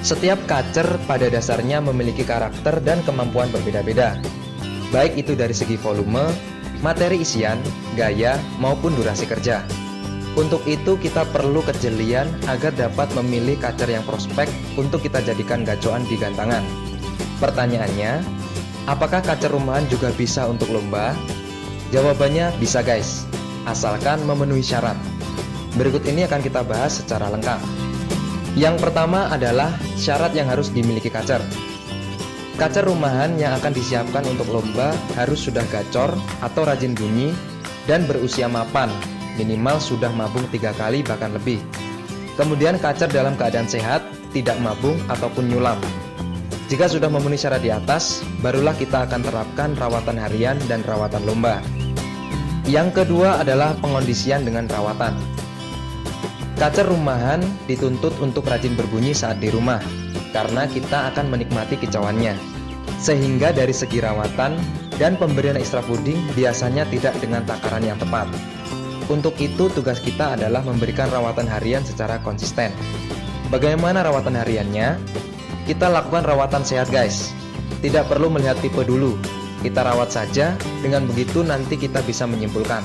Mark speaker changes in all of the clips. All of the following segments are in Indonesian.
Speaker 1: Setiap kacer pada dasarnya memiliki karakter dan kemampuan berbeda-beda, baik itu dari segi volume, materi isian, gaya, maupun durasi kerja. Untuk itu kita perlu kejelian agar dapat memilih kacer yang prospek untuk kita jadikan gacoan di gantangan. Pertanyaannya, apakah kacer rumahan juga bisa untuk lomba? Jawabannya bisa guys, asalkan memenuhi syarat. Berikut ini akan kita bahas secara lengkap. Yang pertama adalah syarat yang harus dimiliki kacer. Kacer rumahan yang akan disiapkan untuk lomba harus sudah gacor atau rajin bunyi dan berusia mapan, minimal sudah mabung tiga kali bahkan lebih. Kemudian kacer dalam keadaan sehat, tidak mabung ataupun nyulam. Jika sudah memenuhi syarat di atas, barulah kita akan terapkan rawatan harian dan rawatan lomba. Yang kedua adalah pengondisian dengan rawatan. Kacer rumahan dituntut untuk rajin berbunyi saat di rumah, karena kita akan menikmati kicauannya. Sehingga dari segi rawatan dan pemberian ekstra puding biasanya tidak dengan takaran yang tepat. Untuk itu tugas kita adalah memberikan rawatan harian secara konsisten. Bagaimana rawatan hariannya? Kita lakukan rawatan sehat guys. Tidak perlu melihat tipe dulu. Kita rawat saja, dengan begitu nanti kita bisa menyimpulkan.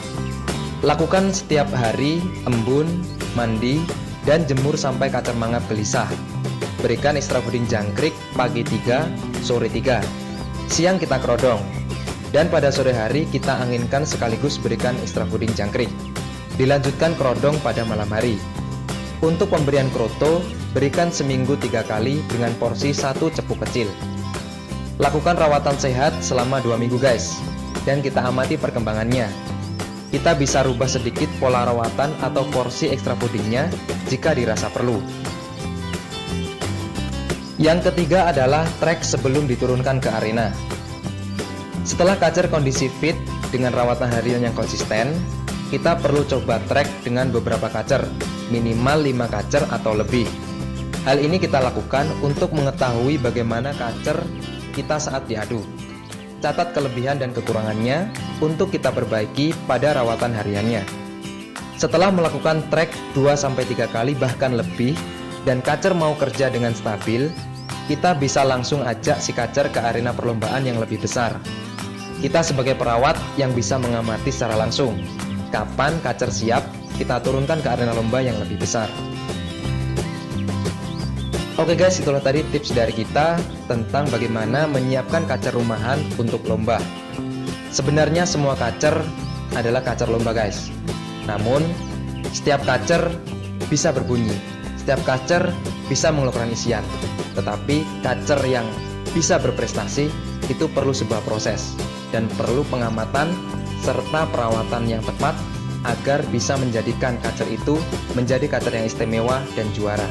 Speaker 1: Lakukan setiap hari, embun, mandi, dan jemur sampai kacer mangap gelisah. Berikan ekstra puding jangkrik pagi 3, sore 3. Siang kita kerodong. Dan pada sore hari kita anginkan sekaligus berikan ekstra puding jangkrik. Dilanjutkan kerodong pada malam hari. Untuk pemberian kroto, berikan seminggu tiga kali dengan porsi satu cepuk kecil. Lakukan rawatan sehat selama dua minggu guys, dan kita amati perkembangannya kita bisa rubah sedikit pola rawatan atau porsi ekstra pudingnya jika dirasa perlu. Yang ketiga adalah trek sebelum diturunkan ke arena. Setelah kacer kondisi fit dengan rawatan harian yang konsisten, kita perlu coba trek dengan beberapa kacer, minimal 5 kacer atau lebih. Hal ini kita lakukan untuk mengetahui bagaimana kacer kita saat diadu catat kelebihan dan kekurangannya untuk kita perbaiki pada rawatan hariannya. Setelah melakukan trek 2-3 kali bahkan lebih dan kacer mau kerja dengan stabil, kita bisa langsung ajak si kacer ke arena perlombaan yang lebih besar. Kita sebagai perawat yang bisa mengamati secara langsung kapan kacer siap kita turunkan ke arena lomba yang lebih besar. Oke guys, itulah tadi tips dari kita tentang bagaimana menyiapkan kacer rumahan untuk lomba. Sebenarnya semua kacer adalah kacer lomba guys. Namun, setiap kacer bisa berbunyi. Setiap kacer bisa mengeluarkan isian. Tetapi kacer yang bisa berprestasi itu perlu sebuah proses dan perlu pengamatan serta perawatan yang tepat agar bisa menjadikan kacer itu menjadi kacer yang istimewa dan juara.